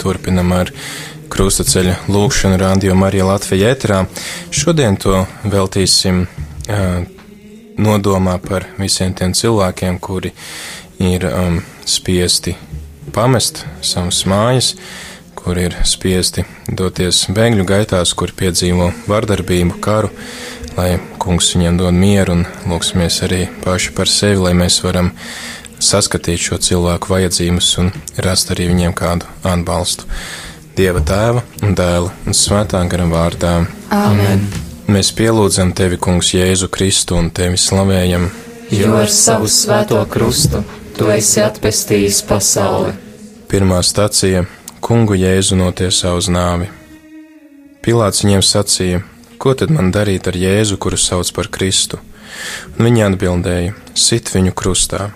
turpinam ar krustaceļa lūkšanu Radio Marija Latvija ēterā. Šodien to veltīsim uh, nodomā par visiem tiem cilvēkiem, kuri ir um, spiesti pamest savas mājas, kur ir spiesti doties bēgļu gaitās, kur piedzīvo vardarbību, karu, lai kungs viņiem dod mieru un lūksimies arī paši par sevi, lai mēs varam saskatīt šo cilvēku vajadzības un rast arī viņiem kādu atbalstu. Dieva tēva un dēla un svētā gara vārdā. Amen. Mēs pielūdzam tevi, kungs, Jēzu Kristu un tevi slavējam, Jo ar savu svēto krustu tu esi atpestījis pasauli. Pirmā stacija - kungu Jēzu notiesā uz nāvi. Pilāts viņiem sacīja: Ko tad man darīt ar Jēzu, kuru sauc par Kristu? Un viņi atbildēja: Sit viņu krustā.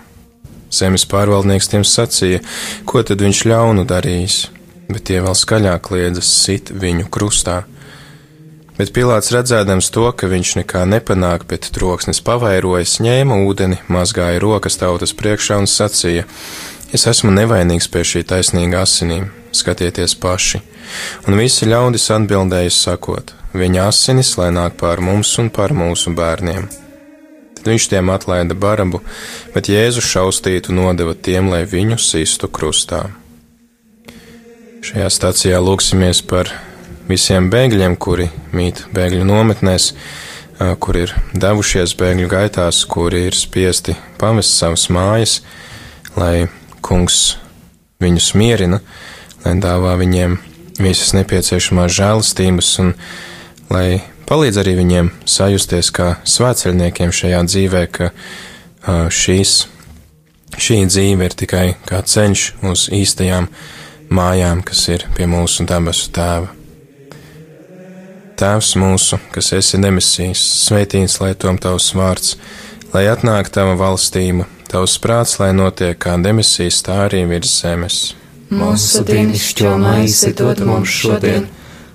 Zemes pārvaldnieks tiem sacīja: Ko tad viņš ļaunu darījis? Bet tie vēl skaļāk liedzas: Sit viņu krustā. Bet Pilāts redzēdams to, ka viņš nekā nepanāk, bet troksnis pavairojas, ņēma ūdeni, mazgāja rokas tautas priekšā un sacīja: Es esmu nevainīgs pie šī taisnīga asinīm, skatieties paši. Un visi ļaudis atbildēja sakot: Viņa asinis, lai nāk pār mums un pār mūsu bērniem. Viņš tiem atlaida barabu, bet Jēzu šaustītu nodeva tiem, lai viņu sistu krustā. Šajā stacijā lūksimies par visiem bēgļiem, kuri mīt bēgļu nometnēs, kur ir devušies bēgļu gaitās, kuri ir spiesti pamest savas mājas, lai kungs viņus mierina, lai dāvā viņiem visas nepieciešamās žēlastības un lai palīdz arī viņiem sajusties kā svētceļniekiem šajā dzīvē, ka šīs, šī dzīve ir tikai kā ceļš uz īstajām mājām, kas ir pie mūsu dabasu tēva. Tēvs mūsu, kas esi demisijas, svētīts lai tom tavs vārds, lai atnāk tava valstība, tavs prāts, lai notiek kā demisijas, tā arī virs zemes. Mūsu dienascho maizi dod mums šodien,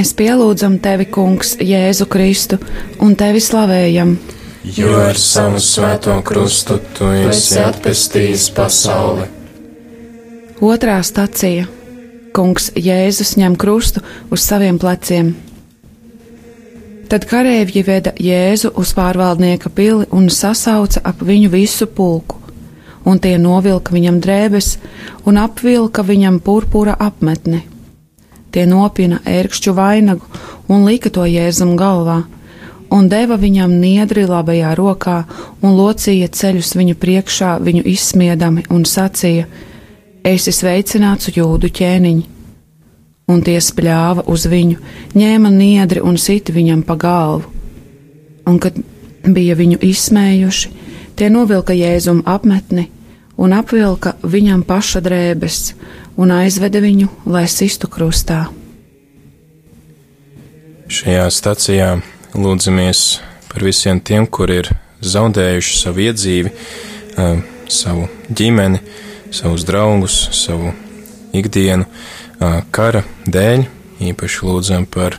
Mēs pielūdzam tevi, Kungs, Jēzu Kristu, un tevi slavējam. Jo ar savu svēto krustu tu esi atpestījis pasauli. Otrā stacija - Kungs Jēzus ņem krustu uz saviem pleciem. Tad kareivji veda Jēzu uz pārvaldnieka pili un sasauca ap viņu visu pulku, un tie novilka viņam drēbes un apvilka viņam purpura apmetni. Tie nopina ērkšķu vainagu un lika to jēzum galvā, un deva viņam niedri labajā rokā un locīja ceļus viņu priekšā, viņu izsmiedami un sacīja: Esi sveicināts jūdu ķēniņ! Un tie spļāva uz viņu, ņēma niedri un sita viņam pa galvu. Un, kad bija viņu izsmējuši, tie novilka jēzum apmetni un apvilka viņam paša drēbes un aizveda viņu, lai sistu krustā. Šajā stacijā lūdzamies par visiem tiem, kur ir zaudējuši savu iedzīvi, savu ģimeni, savus draugus, savu ikdienu kara dēļ. Īpaši lūdzam par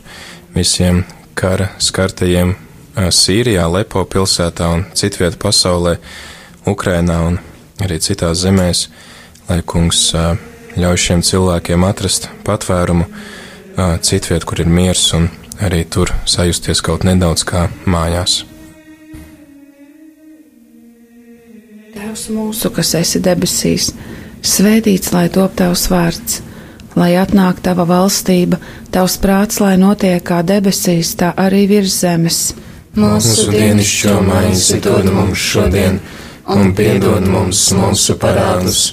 visiem kara skartajiem Sīrijā, Lepo pilsētā un citvietā pasaulē, Ukrainā un arī citās zemēs, lai kungs ļauj šiem cilvēkiem atrast patvērumu citviet, kur ir miers un arī tur sajusties kaut nedaudz kā mājās. Tēvs mūsu, kas esi debesīs, svētīts lai top tavs vārds, lai atnāk tava valstība, tavs prāts, lai notiek kā debesīs, tā arī virs zemes. Mūsu dienascho maizi dod mums šodien, un piedod mums mūsu parādus,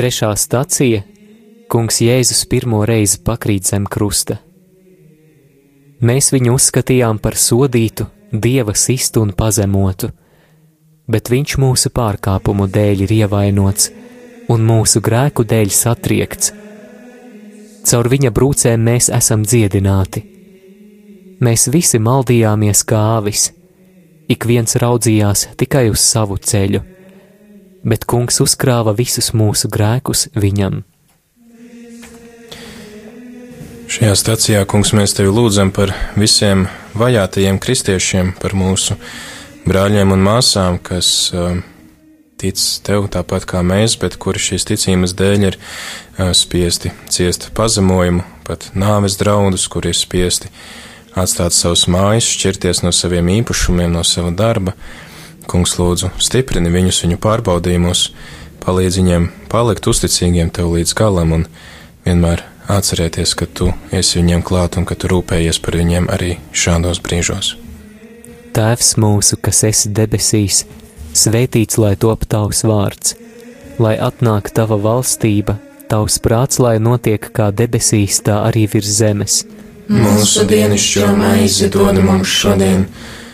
Trešā stacija - Kungs Jēzus pirmo reizi pakrīt zem krusta. Mēs viņu uzskatījām par sodītu, dieva sistu un pazemotu, bet viņš mūsu pārkāpumu dēļ ir ievainots un mūsu grēku dēļ satriekts caur viņa brūcēm mēs esam dziedināti. Mēs visi maldījāmies kā āvis, ik viens raudzījās tikai uz savu ceļu, bet kungs uzkrāva visus mūsu grēkus viņam. Šajā stācijā, kungs, mēs tevi lūdzam par visiem vajātajiem kristiešiem, par mūsu brāļiem un māsām, kas uh, tic tev tāpat kā mēs, bet kuri šīs ticības dēļ ir uh, spiesti ciest pazemojumu, pat nāves draudus, kuri ir spiesti atstāt savus mājas, šķirties no saviem īpašumiem, no sava darba. Kungs lūdzu, stiprini viņus viņu pārbaudījumos, palīdz viņiem palikt uzticīgiem tev līdz galam un vienmēr atcerēties, ka tu esi viņiem klāt un ka tu rūpējies par viņiem arī šādos brīžos. Tēvs mūsu, kas esi debesīs, Svētīts lai top tavs vārds, lai atnāk tava valstība, tavs prāts, lai notiek kā debesīs, tā arī virs zemes. Mūsu dienascho maizi dod mums šodien,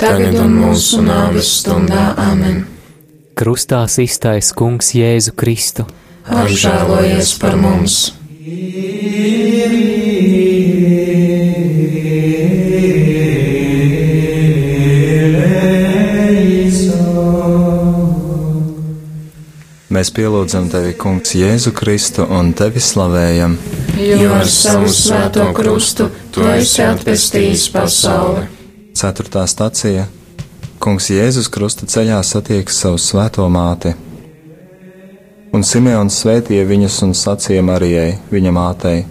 tagad un mūsu nāves stundā Āmen. Krustā iztais Kungs Jēzu Kristu. Apžēlojies par mums! Mēs pielūdzam tevi, Kungs, Jēzu Kristu un tevi slavējam. Jo ar savu svēto krustu tu esi atpestījis pasauli. Ceturtā stacija Kungs Jēzus krusta ceļā satiek savu svēto māti. Un Simeons svētīja viņas un sacīja Marijai, viņa mātei: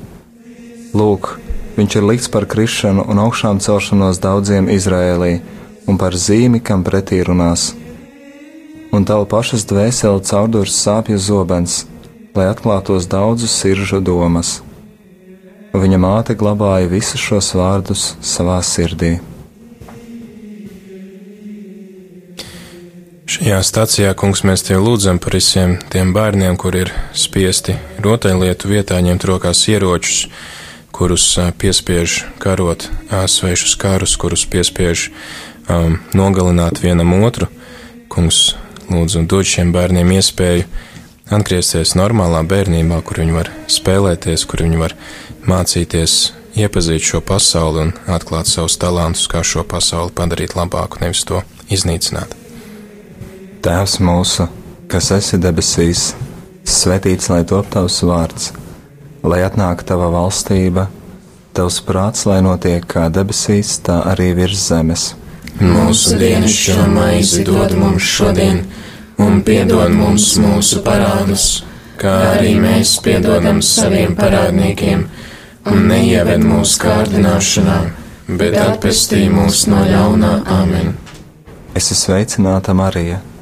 Lūk, viņš ir likts par krišanu un augšām celšanos daudziem Izrēlī, un par zīmi, kam pretī runās un tavu pašas dvēseli caurdurs sāpju zobens, lai atklātos daudzu siržu domas. Viņa māte glabāja visus šos vārdus savā sirdī. Šajā stācijā, kungs, mēs te lūdzam par visiem tiem bērniem, kur ir spiesti rotaļlietu vietā ņemt rokās ieročus, kurus piespiež karot svešus karus, kurus piespiež um, nogalināt vienam otru. Kungs, lūdzu, dod šiem bērniem iespēju atgriezties normālā bērnībā, kur viņi var spēlēties, kur viņi var mācīties, iepazīt šo pasauli un atklāt savus talantus, kā šo pasauli padarīt labāku, nevis to iznīcināt. Tēvs mūsu, kas esi debesīs, svētīts lai top tavs vārds, lai atnāk tava valstība, tavs prāts, lai notiek kā debesīs, tā arī virs zemes. Mūsu dienas šo maizi dod mums šodien, un piedod mums mūsu parādus, kā arī mēs piedodam saviem parādniekiem, un neieved mūsu kārdināšanā, bet atpestī mūs no ļaunā amen. Es esmu sveicināta Marija,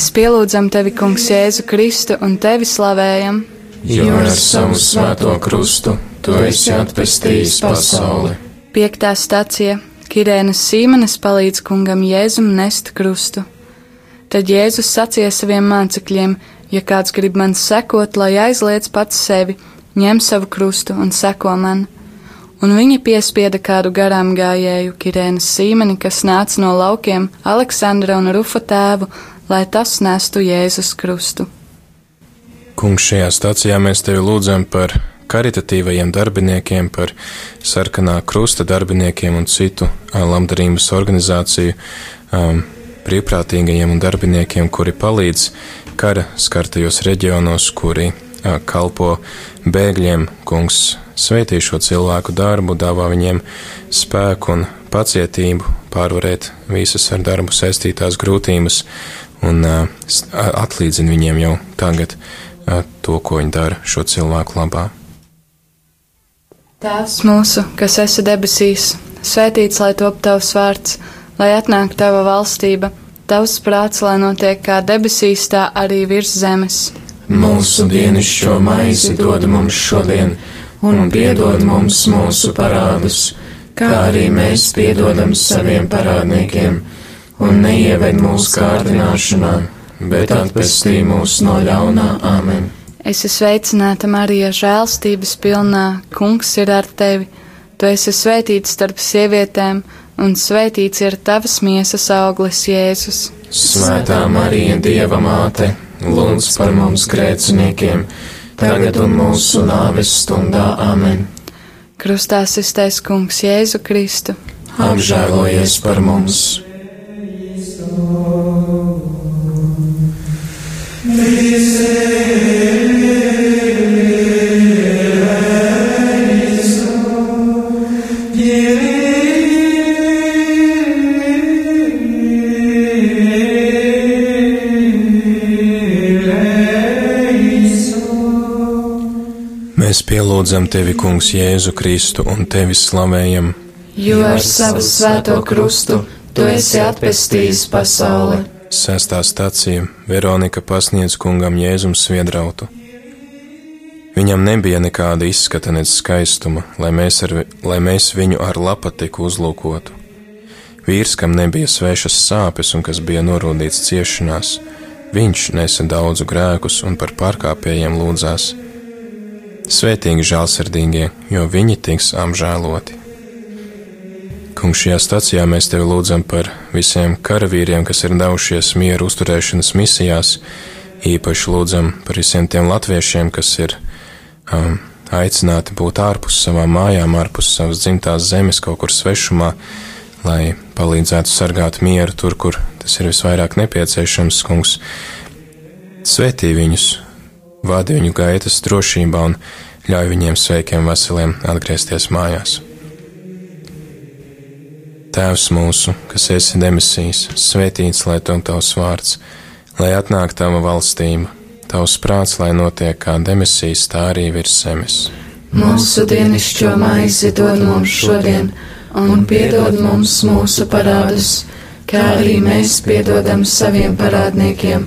Mēs pielūdzam tevi, Kungs, Jēzu Kristu un tevi slavējam, Jo ar savu svēto krustu tu esi atpestījis pasauli. Piektā stacija Kirēnas Sīmenes palīdz kungam Jēzum nest krustu. Tad Jēzus sacīja saviem mācekļiem: Ja kāds grib man sekot, lai aizliec pats sevi, ņem savu krustu un seko man. Un viņi piespieda kādu garām gājēju Kirēnas Sīmeni, kas nāca no laukiem, Aleksandra un Rufa tēvu, lai tas nestu Jēzus krustu. Kungs, šajā stācijā mēs tevi lūdzam par karitatīvajiem darbiniekiem, par sarkanā krusta darbiniekiem un citu labdarības organizāciju um, brīvprātīgajiem un darbiniekiem, kuri palīdz kara skartajos reģionos, kuri ā, kalpo bēgļiem. Kungs, sveitī šo cilvēku darbu, dāvā viņiem spēku un pacietību pārvarēt visas ar darbu saistītās grūtības un atlīdzina viņiem jau tagad to, ko viņi dara šo cilvēku labā. Tēvs mūsu, kas esi debesīs, svētīts lai top tavs vārds, lai atnāk tava valstība, tavs prāts, lai notiek kā debesīs, tā arī virs zemes. Mūsu dienascho maizi dod mums šodien, un piedod mums mūsu parādus, kā arī mēs piedodam saviem parādniekiem, un neieved mūsu kārdināšanā, bet atpestī mūs no ļaunā amen. Es esmu sveicināta Marija, žēlstības pilnā, kungs ir ar tevi. Tu esi svētīts starp sievietēm, un svētīts ir tavas miesas auglis, Jēzus. Svētā Marija, Dieva māte, lūdz par mums grēciniekiem, tagad un mūsu nāves stundā amen. Krustā iztais kungs Jēzu Kristu. Apžēlojies par mums! Mēs pielūdzam tevi, Kungs, Jēzu Kristu un tevi slavējam. Jo ar savu svēto krustu tu esi atpestījis pasauli. Sestā stācija Veronika pasniedz kungam Jēzum sviedrautu. Viņam nebija nekāda izskata nec skaistuma, lai mēs, ar, lai mēs viņu ar lapatiku uzlūkotu. Vīrs, kam nebija svešas sāpes un kas bija norūdīts ciešanās, viņš nesa daudzu grēkus un par pārkāpējiem lūdzās. Svētīgi žēlsirdīgie, jo viņi tiks apžēloti. Kungs, šajā stācijā mēs tevi lūdzam par visiem karavīriem, kas ir devušies mieru uzturēšanas misijās. Īpaši lūdzam par visiem tiem latviešiem, kas ir um, aicināti būt ārpus savām mājām, ārpus savas dzimtās zemes, kaut kur svešumā, lai palīdzētu sargāt mieru tur, kur tas ir visvairāk nepieciešams. Kungs, svētī viņus, vadi viņu gaitas drošībā un ļauj viņiem sveikiem, veseliem atgriezties mājās. Tēvs mūsu, kas esi debesīs, svētīts lai to tavs vārds, lai atnāk tava valstība, tavs prāts, lai notiek kā debesīs, tā arī virs zemes. Mūsu dienascho maizi dod mums šodien, un piedod mums mūsu parādus, kā arī mēs piedodam saviem parādniekiem,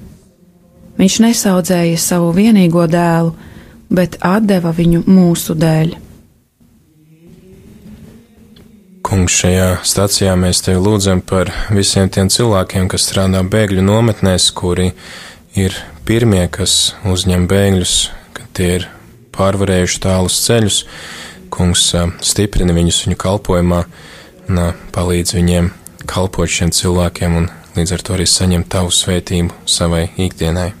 Viņš nesaudzēja savu vienīgo dēlu, bet deva viņu mūsu dēļ. Kungs, šajā stācijā mēs tevi lūdzam par visiem tiem cilvēkiem, kas strādā bēgļu nometnēs, kuri ir pirmie, kas uzņem bēgļus, kad tie ir pārvarējuši tālus ceļus. Kungs stiprina viņus viņu kalpošanā un palīdz viņiem kalpot šiem cilvēkiem un līdz ar to arī saņemt tavu svētību savai ikdienai.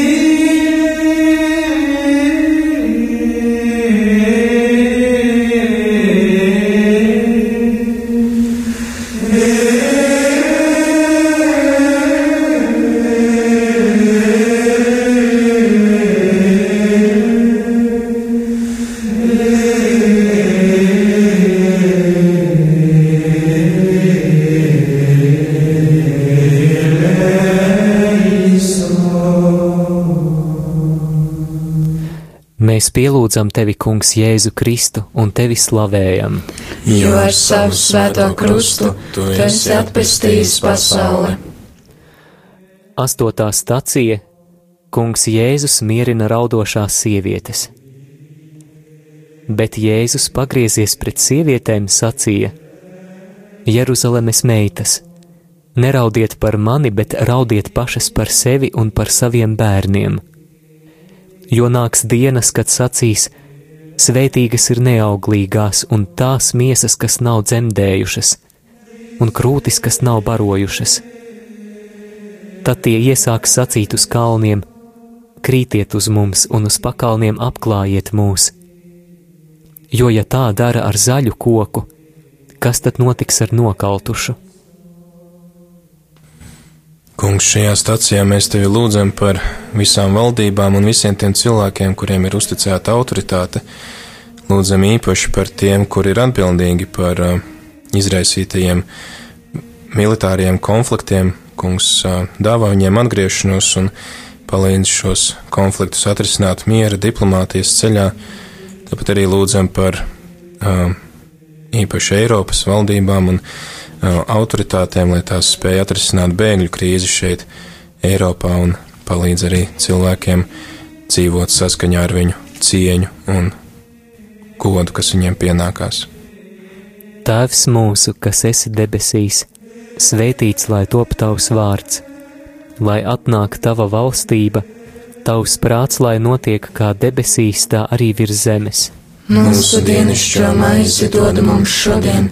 Mēs pielūdzam tevi, Kungs, Jēzu Kristu un tevi slavējam. Jo ar savu svēto krustu tu esi atpestījis pasauli. Astotā stacija Kungs Jēzus mierina raudošās sievietes. Bet Jēzus pagriezies pret sievietēm sacīja: Jeruzalemes meitas, neraudiet par mani, bet raudiet pašas par sevi un par saviem bērniem jo nāks dienas, kad sacīs: Svētīgas ir neauglīgās un tās miesas, kas nav dzemdējušas, un krūtis, kas nav barojušas. Tad tie iesāks sacīt uz kalniem: Krītiet uz mums un uz pakalniem apklājiet mūs. Jo, ja tā dara ar zaļu koku, kas tad notiks ar nokautušu? Kungs, šajā stacijā mēs tevi lūdzam par visām valdībām un visiem tiem cilvēkiem, kuriem ir uzticēta autoritāte. Lūdzam īpaši par tiem, kuri ir atbildīgi par uh, izraisītajiem militāriem konfliktiem. Kungs uh, dāvā viņiem atgriešanos un palīdz šos konfliktus atrisināt miera, diplomātijas ceļā. Tāpat arī lūdzam par uh, īpaši Eiropas valdībām un autoritātēm, lai tās spēja atrisināt bēgļu krīzi šeit, Eiropā, un palīdz arī cilvēkiem dzīvot saskaņā ar viņu cieņu un godu, kas viņiem pienākās. Tēvs mūsu, kas esi debesīs, svētīts lai top tavs vārds, lai atnāk tava valstība, tavs prāts, lai notiek kā debesīs, tā arī virs zemes. Mūsu dienascho maizi dod mums šodien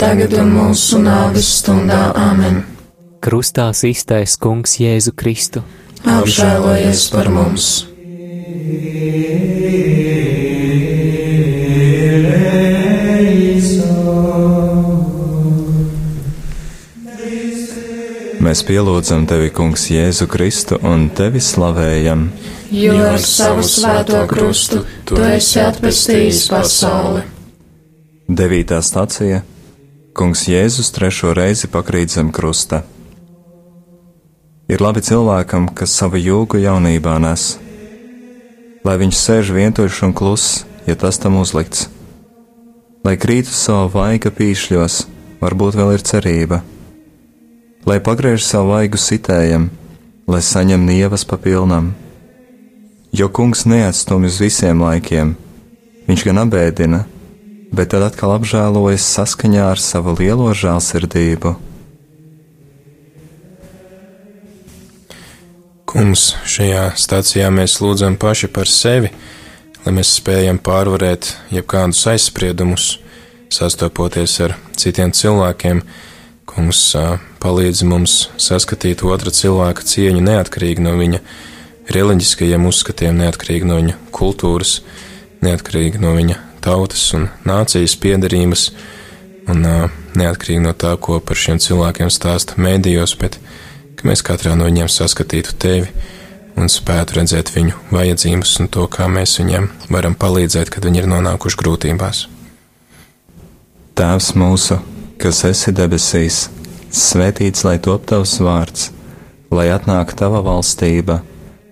Tagad un mūsu nāves stundā Āmen. Krustā iztaisa Kungs Jēzu Kristu. Apžēlojies par mums! Mēs pielūdzam tevi, Kungs, Jēzu Kristu un tevi slavējam. Jo ar savu svēto krustu tu esi atpestījis pasauli. Devītā stacija Kungs Jēzus trešo reizi pakrīt zem krusta. Ir labi cilvēkam, kas savu jūgu jaunībā nes, lai viņš sēž vientuļš un kluss, ja tas tam uzlikts, lai krīt uz savu vaiga pīšļos, varbūt vēl ir cerība lai pagriež savu vaigu sitējam, lai saņem nievas pa pilnam. Jo kungs neatstumj uz visiem laikiem, viņš gan abēdina, bet tad atkal apžēlojas saskaņā ar savu lielo žēlsirdību. Kungs, šajā stācijā mēs lūdzam paši par sevi, lai mēs spējam pārvarēt jebkādus aizspriedumus, sastopoties ar citiem cilvēkiem, Kungs palīdz mums saskatīt otra cilvēka cieņu neatkarīgi no viņa reliģiskajiem uzskatiem, neatkarīgi no viņa kultūras, neatkarīgi no viņa tautas un nācijas piedarības, un neatkarīgi no tā, ko par šiem cilvēkiem stāsta mēdījos, bet ka mēs katrā no viņiem saskatītu tevi un spētu redzēt viņu vajadzības un to, kā mēs viņiem varam palīdzēt, kad viņi ir nonākuši grūtībās. Tēvs mūsu! kas esi debesīs, svētīts lai top tavs vārds, lai atnāk tava valstība,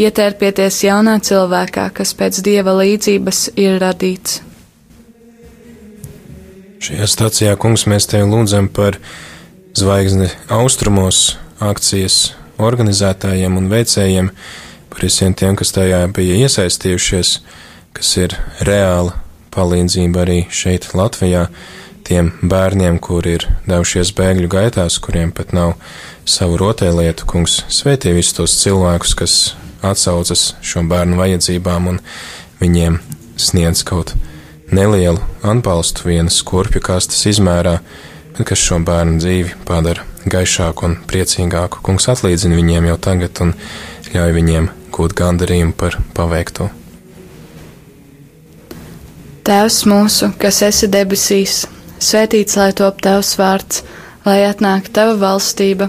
ietērpieties jaunā cilvēkā, kas pēc dieva līdzības ir radīts. Šajā stācijā, kungs, mēs tevi lūdzam par zvaigzni austrumos akcijas organizētājiem un veicējiem, par visiem tiem, kas tajā bija iesaistījušies, kas ir reāla palīdzība arī šeit Latvijā, tiem bērniem, kuri ir devušies bēgļu gaitās, kuriem pat nav savu rotēlietu, kungs, svētī visus tos cilvēkus, kas atsaucas šo bērnu vajadzībām un viņiem sniedz kaut nelielu atbalstu vienas kurpju kastes izmērā, bet kas šo bērnu dzīvi padara gaišāku un priecīgāku. Kungs atlīdzina viņiem jau tagad un ļauj viņiem gūt gandarījumu par paveikto. Tēvs mūsu, kas esi debesīs, svētīts lai top tavs vārds, lai atnāk tava valstība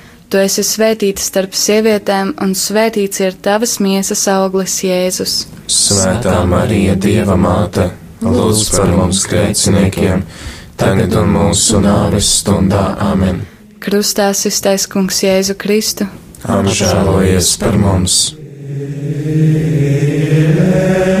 Tu esi svētīta starp sievietēm, un svētīts ir tavas miesas auglis, Jēzus. Svētā Marija, Dieva māte, lūdz par mums grēciniekiem, tagad un mūsu nāves stundā Āmen. Krustā iztais Kungs Jēzu Kristu. Apžēlojies par mums! Yeah.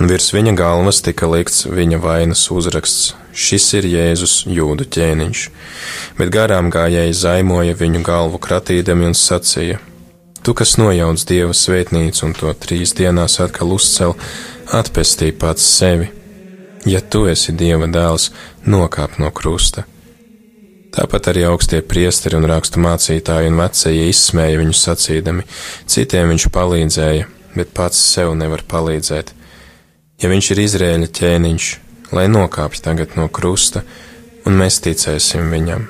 Un virs viņa galvas tika likts viņa vainas uzraksts: Šis ir Jēzus jūdu ķēniņš, bet garām gājēji zaimoja viņu galvu kratīdami un sacīja: Tu, kas nojauc Dieva svētnīcu un to trīs dienās atkal uzcel, atpestī pats sevi. Ja tu esi Dieva dēls, nokāp no krusta. Tāpat arī augstie priesteri un rakstu mācītāji un vecie izsmēja viņu sacīdami, citiem viņš palīdzēja, bet pats sev nevar palīdzēt. Ja viņš ir Izrēļa ķēniņš, lai nokāpj tagad no krusta, un mēs ticēsim viņam.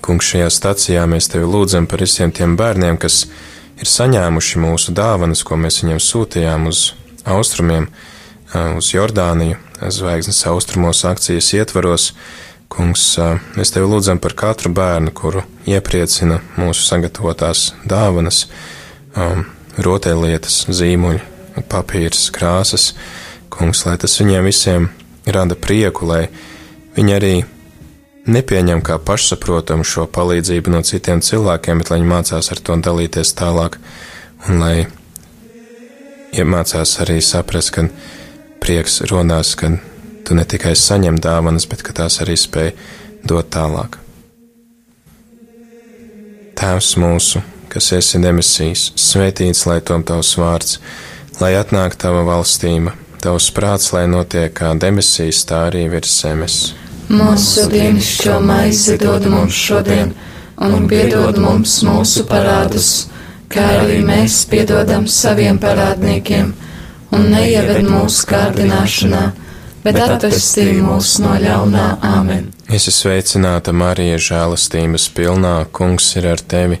Kungs, šajā stacijā mēs tevi lūdzam par visiem tiem bērniem, kas ir saņēmuši mūsu dāvanas, ko mēs viņiem sūtījām uz austrumiem, uz Jordāniju, zvaigznes austrumos akcijas ietvaros, Kungs, mēs tevi lūdzam par katru bērnu, kuru iepriecina mūsu sagatavotās dāvanas, rotaļlietas, zīmuļi, papīrs, krāsas. Kungs, lai tas viņiem visiem rada prieku, lai viņi arī nepieņem kā pašsaprotamu šo palīdzību no citiem cilvēkiem, bet lai viņi mācās ar to dalīties tālāk, un lai iemācās arī saprast, ka prieks rodās, kad tu ne tikai saņem dāvanas, bet ka tās arī spēj dot tālāk. Tēvs mūsu, kas esi debesīs, svētīts lai tom tavs vārds, lai atnāk tava valstība, tavs prāts, lai notiek kā debesīs, tā arī virs zemes. Mūsu dienascho maizi dod mums šodien, un piedod mums mūsu parādus, kā arī mēs piedodam saviem parādniekiem, un neieved mūsu kārdināšanā bet atvestī mūs no ļaunā āmen. Es esmu sveicināta Marija, žēlastības pilnā, kungs ir ar tevi.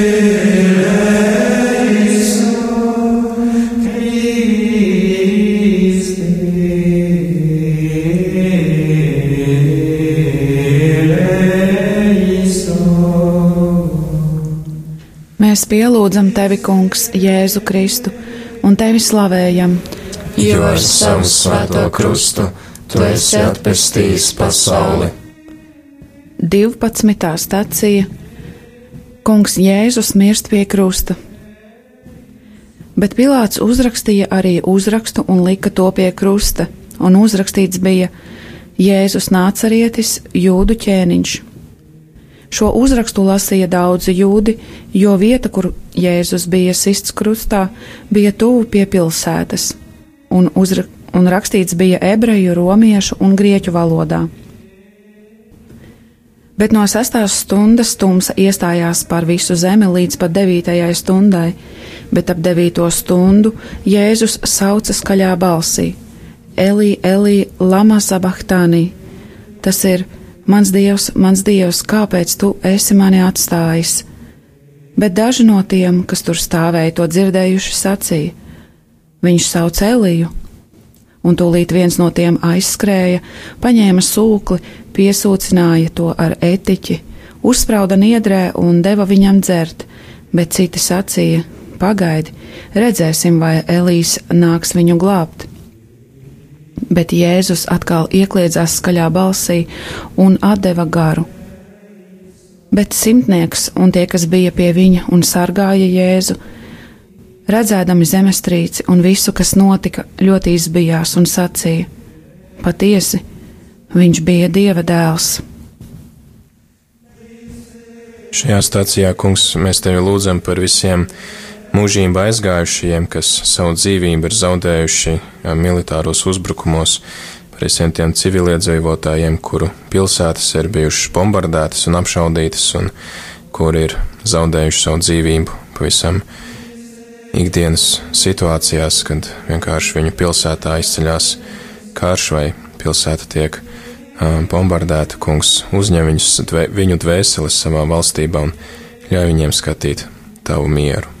pielūdzam tevi, Kungs, Jēzu Kristu, un tevi slavējam. Jo ar savu svēto krustu tu esi atpestījis pasauli. 12. stacija Kungs Jēzus mirst pie krusta. Bet Pilārs uzrakstīja arī uzrakstu un lika to pie krusta, un uzrakstīts bija Jēzus nācarietis, jūdu ķēniņš. Šo uzrakstu lasīja daudzi jūdi, jo vieta, kur Jēzus bija sists krustā, bija tuvu pie pilsētas, un, uzra un rakstīts bija ebreju, romiešu un grieķu valodā. Bet no sestās stundas tumsa iestājās pār visu zemi līdz pat devītajai stundai, bet ap devīto stundu Jēzus sauca skaļā balsī: Elī, Elī, lama sabachtānī! Tas ir Mans dievs, mans dievs, kāpēc tu esi mani atstājis? Bet daži no tiem, kas tur stāvēja, to dzirdējuši, sacīja: Viņš sauc Eliju, un tūlīt viens no tiem aizskrēja, paņēma sūkli, piesūcināja to ar etiķi, uzsprauda niedrē un deva viņam dzert, bet citi sacīja: Pagaidi, redzēsim, vai Elīs nāks viņu glābt bet Jēzus atkal iekļiedzās skaļā balsī un deva garu. Bet simtnieks un tie, kas bija pie viņa un sargāja Jēzu, redzēdami zemestrīci un visu, kas notika, ļoti izbijās un sacīja: Patiesi, viņš bija Dieva dēls. Šajā stācijā, kungs, mēs tevi lūdzam par visiem mūžību aizgājušajiem, kas savu dzīvību ir zaudējuši militāros uzbrukumos, par visiem tiem civiliedzīvotājiem, kuru pilsētas ir bijušas bombardētas un apšaudītas, un kuri ir zaudējuši savu dzīvību pavisam ikdienas situācijās, kad vienkārši viņu pilsētā izceļās karš vai pilsēta tiek bombardēta, kungs uzņem viņus, viņu dvēseles savā valstībā un ļauj viņiem skatīt tavu mieru.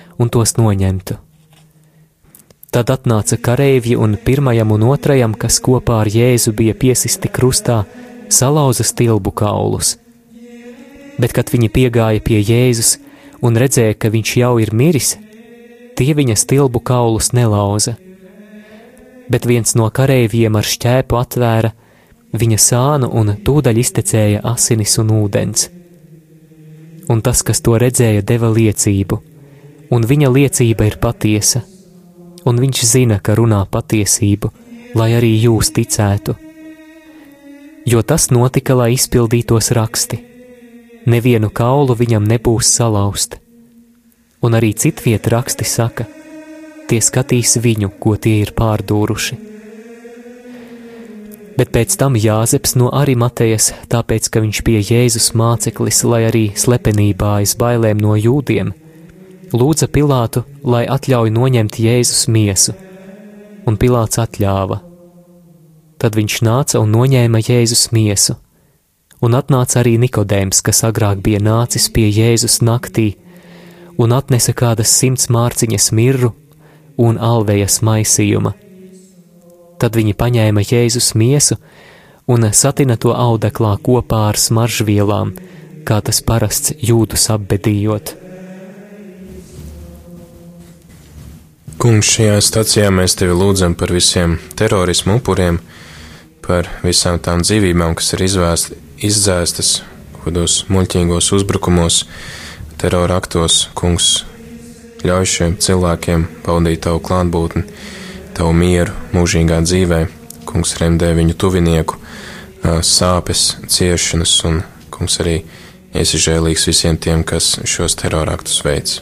un tos noņemtu. Tad atnāca kareivji un pirmajam un otrajam, kas kopā ar Jēzu bija piesisti krustā, salauza stilbu kaulus. Bet, kad viņi piegāja pie Jēzus un redzēja, ka viņš jau ir miris, tie viņa stilbu kaulus nelauza. Bet viens no kareiviem ar šķēpu atvēra viņa sānu un tūdaļ iztecēja asinis un ūdens. Un tas, kas to redzēja, deva liecību – un viņa liecība ir patiesa, un viņš zina, ka runā patiesību, lai arī jūs ticētu. Jo tas notika, lai izpildītos raksti. Nevienu kaulu viņam nebūs salauzt, un arī citviet raksti saka, tie skatīs viņu, ko tie ir pārdūruši. Bet pēc tam Jāzeps no Arimatejas, tāpēc, ka viņš bija Jēzus māceklis, lai arī slepenībā aiz bailēm no jūdiem, lūdza Pilātu, lai atļauj noņemt Jēzus miesu, un Pilāts atļāva. Tad viņš nāca un noņēma Jēzus miesu, un atnāca arī Nikodēms, kas agrāk bija nācis pie Jēzus naktī, un atnesa kādas simts mārciņas mirru un alvejas maisījuma. Tad viņi paņēma Jēzus miesu un satina to audeklā kopā ar smaržvielām, kā tas parasts jūdus apbedījot. Kungs, šajā stacijā mēs tevi lūdzam par visiem terorismu upuriem, par visām tām dzīvībām, kas ir izvēst, izdzēstas kādos muļķīgos uzbrukumos, terora aktos. Kungs, ļauj šiem cilvēkiem baudīt tavu klātbūtni, tavu mieru mūžīgā dzīvē. Kungs remdē viņu tuvinieku sāpes, ciešanas, un kungs arī esi žēlīgs visiem tiem, kas šos terora aktus veids.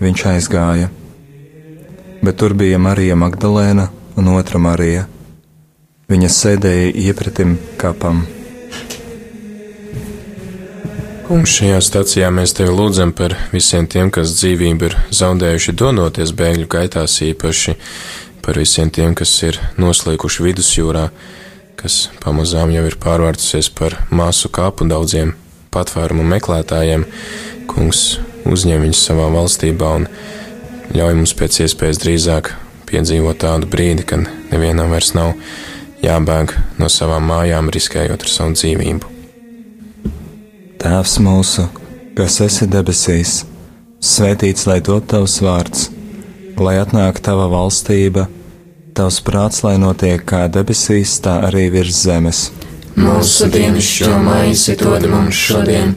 viņš aizgāja. Bet tur bija Marija Magdalēna un otra Marija. Viņa sēdēja iepratim kapam. Kungs, šajā stacijā mēs tevi lūdzam par visiem tiem, kas dzīvību ir zaudējuši dodoties bēgļu gaitās, īpaši par visiem tiem, kas ir noslīkuši vidusjūrā, kas pamazām jau ir pārvērtusies par māsu kāpu daudziem patvērumu meklētājiem. Kungs uzņem viņus savā valstībā un ļauj mums pēc iespējas drīzāk piedzīvot tādu brīdi, kad nevienam vairs nav jābēg no savām mājām, riskējot ar savu dzīvību. Tēvs mūsu, kas esi debesīs, svētīts lai top tavs vārds, lai atnāk tava valstība, tavs prāts, lai notiek kā debesīs, tā arī virs zemes. Mūsu dienascho maizi dod mums šodien,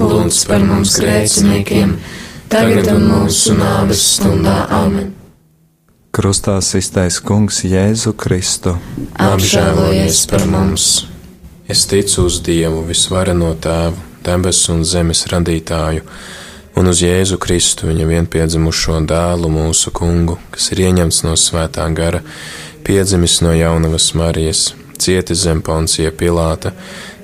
lūdz par mums grēciniekiem, tagad un mūsu nāves stundā amen. Krustā iztais Kungs Jēzu Kristu. Apžēlojies par mums! Es ticu uz Dievu, visvareno tēvu debesu un zemes radītāju, un uz Jēzu Kristu, viņa vienpiedzimušo dēlu, mūsu kungu, kas ir ieņemts no svētā gara, piedzimis no jaunavas Marijas, cietis zem poncija Pilāta,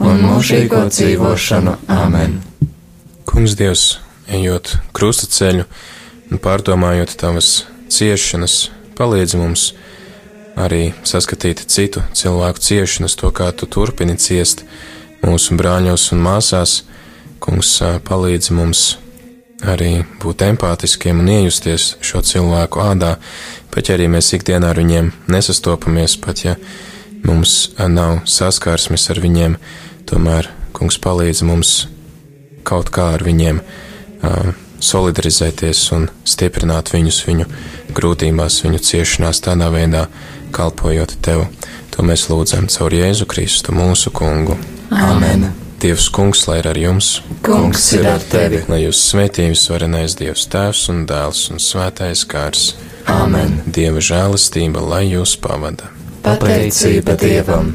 un mūžīgo dzīvošanu. Amen! Kungs Dievs, ejot krusta ceļu un pārdomājot tavas ciešanas, palīdzi mums arī saskatīt citu cilvēku ciešanas, to kā tu turpini ciest mūsu brāļos un māsās Kungs palīdz mums arī būt empātiskiem un iejusties šo cilvēku ādā, pat ja arī mēs ikdienā ar viņiem nesastopamies, pat ja mums nav saskarsmes ar viņiem, tomēr Kungs palīdz mums kaut kā ar viņiem uh, solidarizēties un stiprināt viņus viņu grūtībās, viņu ciešanās tādā veidā, kalpojot Tev. To mēs lūdzam caur Jēzu Kristu, mūsu Kungu. Amen! Dievs, kungs, lai ir ar jums, kungs ir ar tevi, lai jūs svētījums varenais Dievs Tēvs un Dēls un Svētais Kārs. Āmen! Dieva žēlastība, lai jūs pavada. Pateicība Dievam!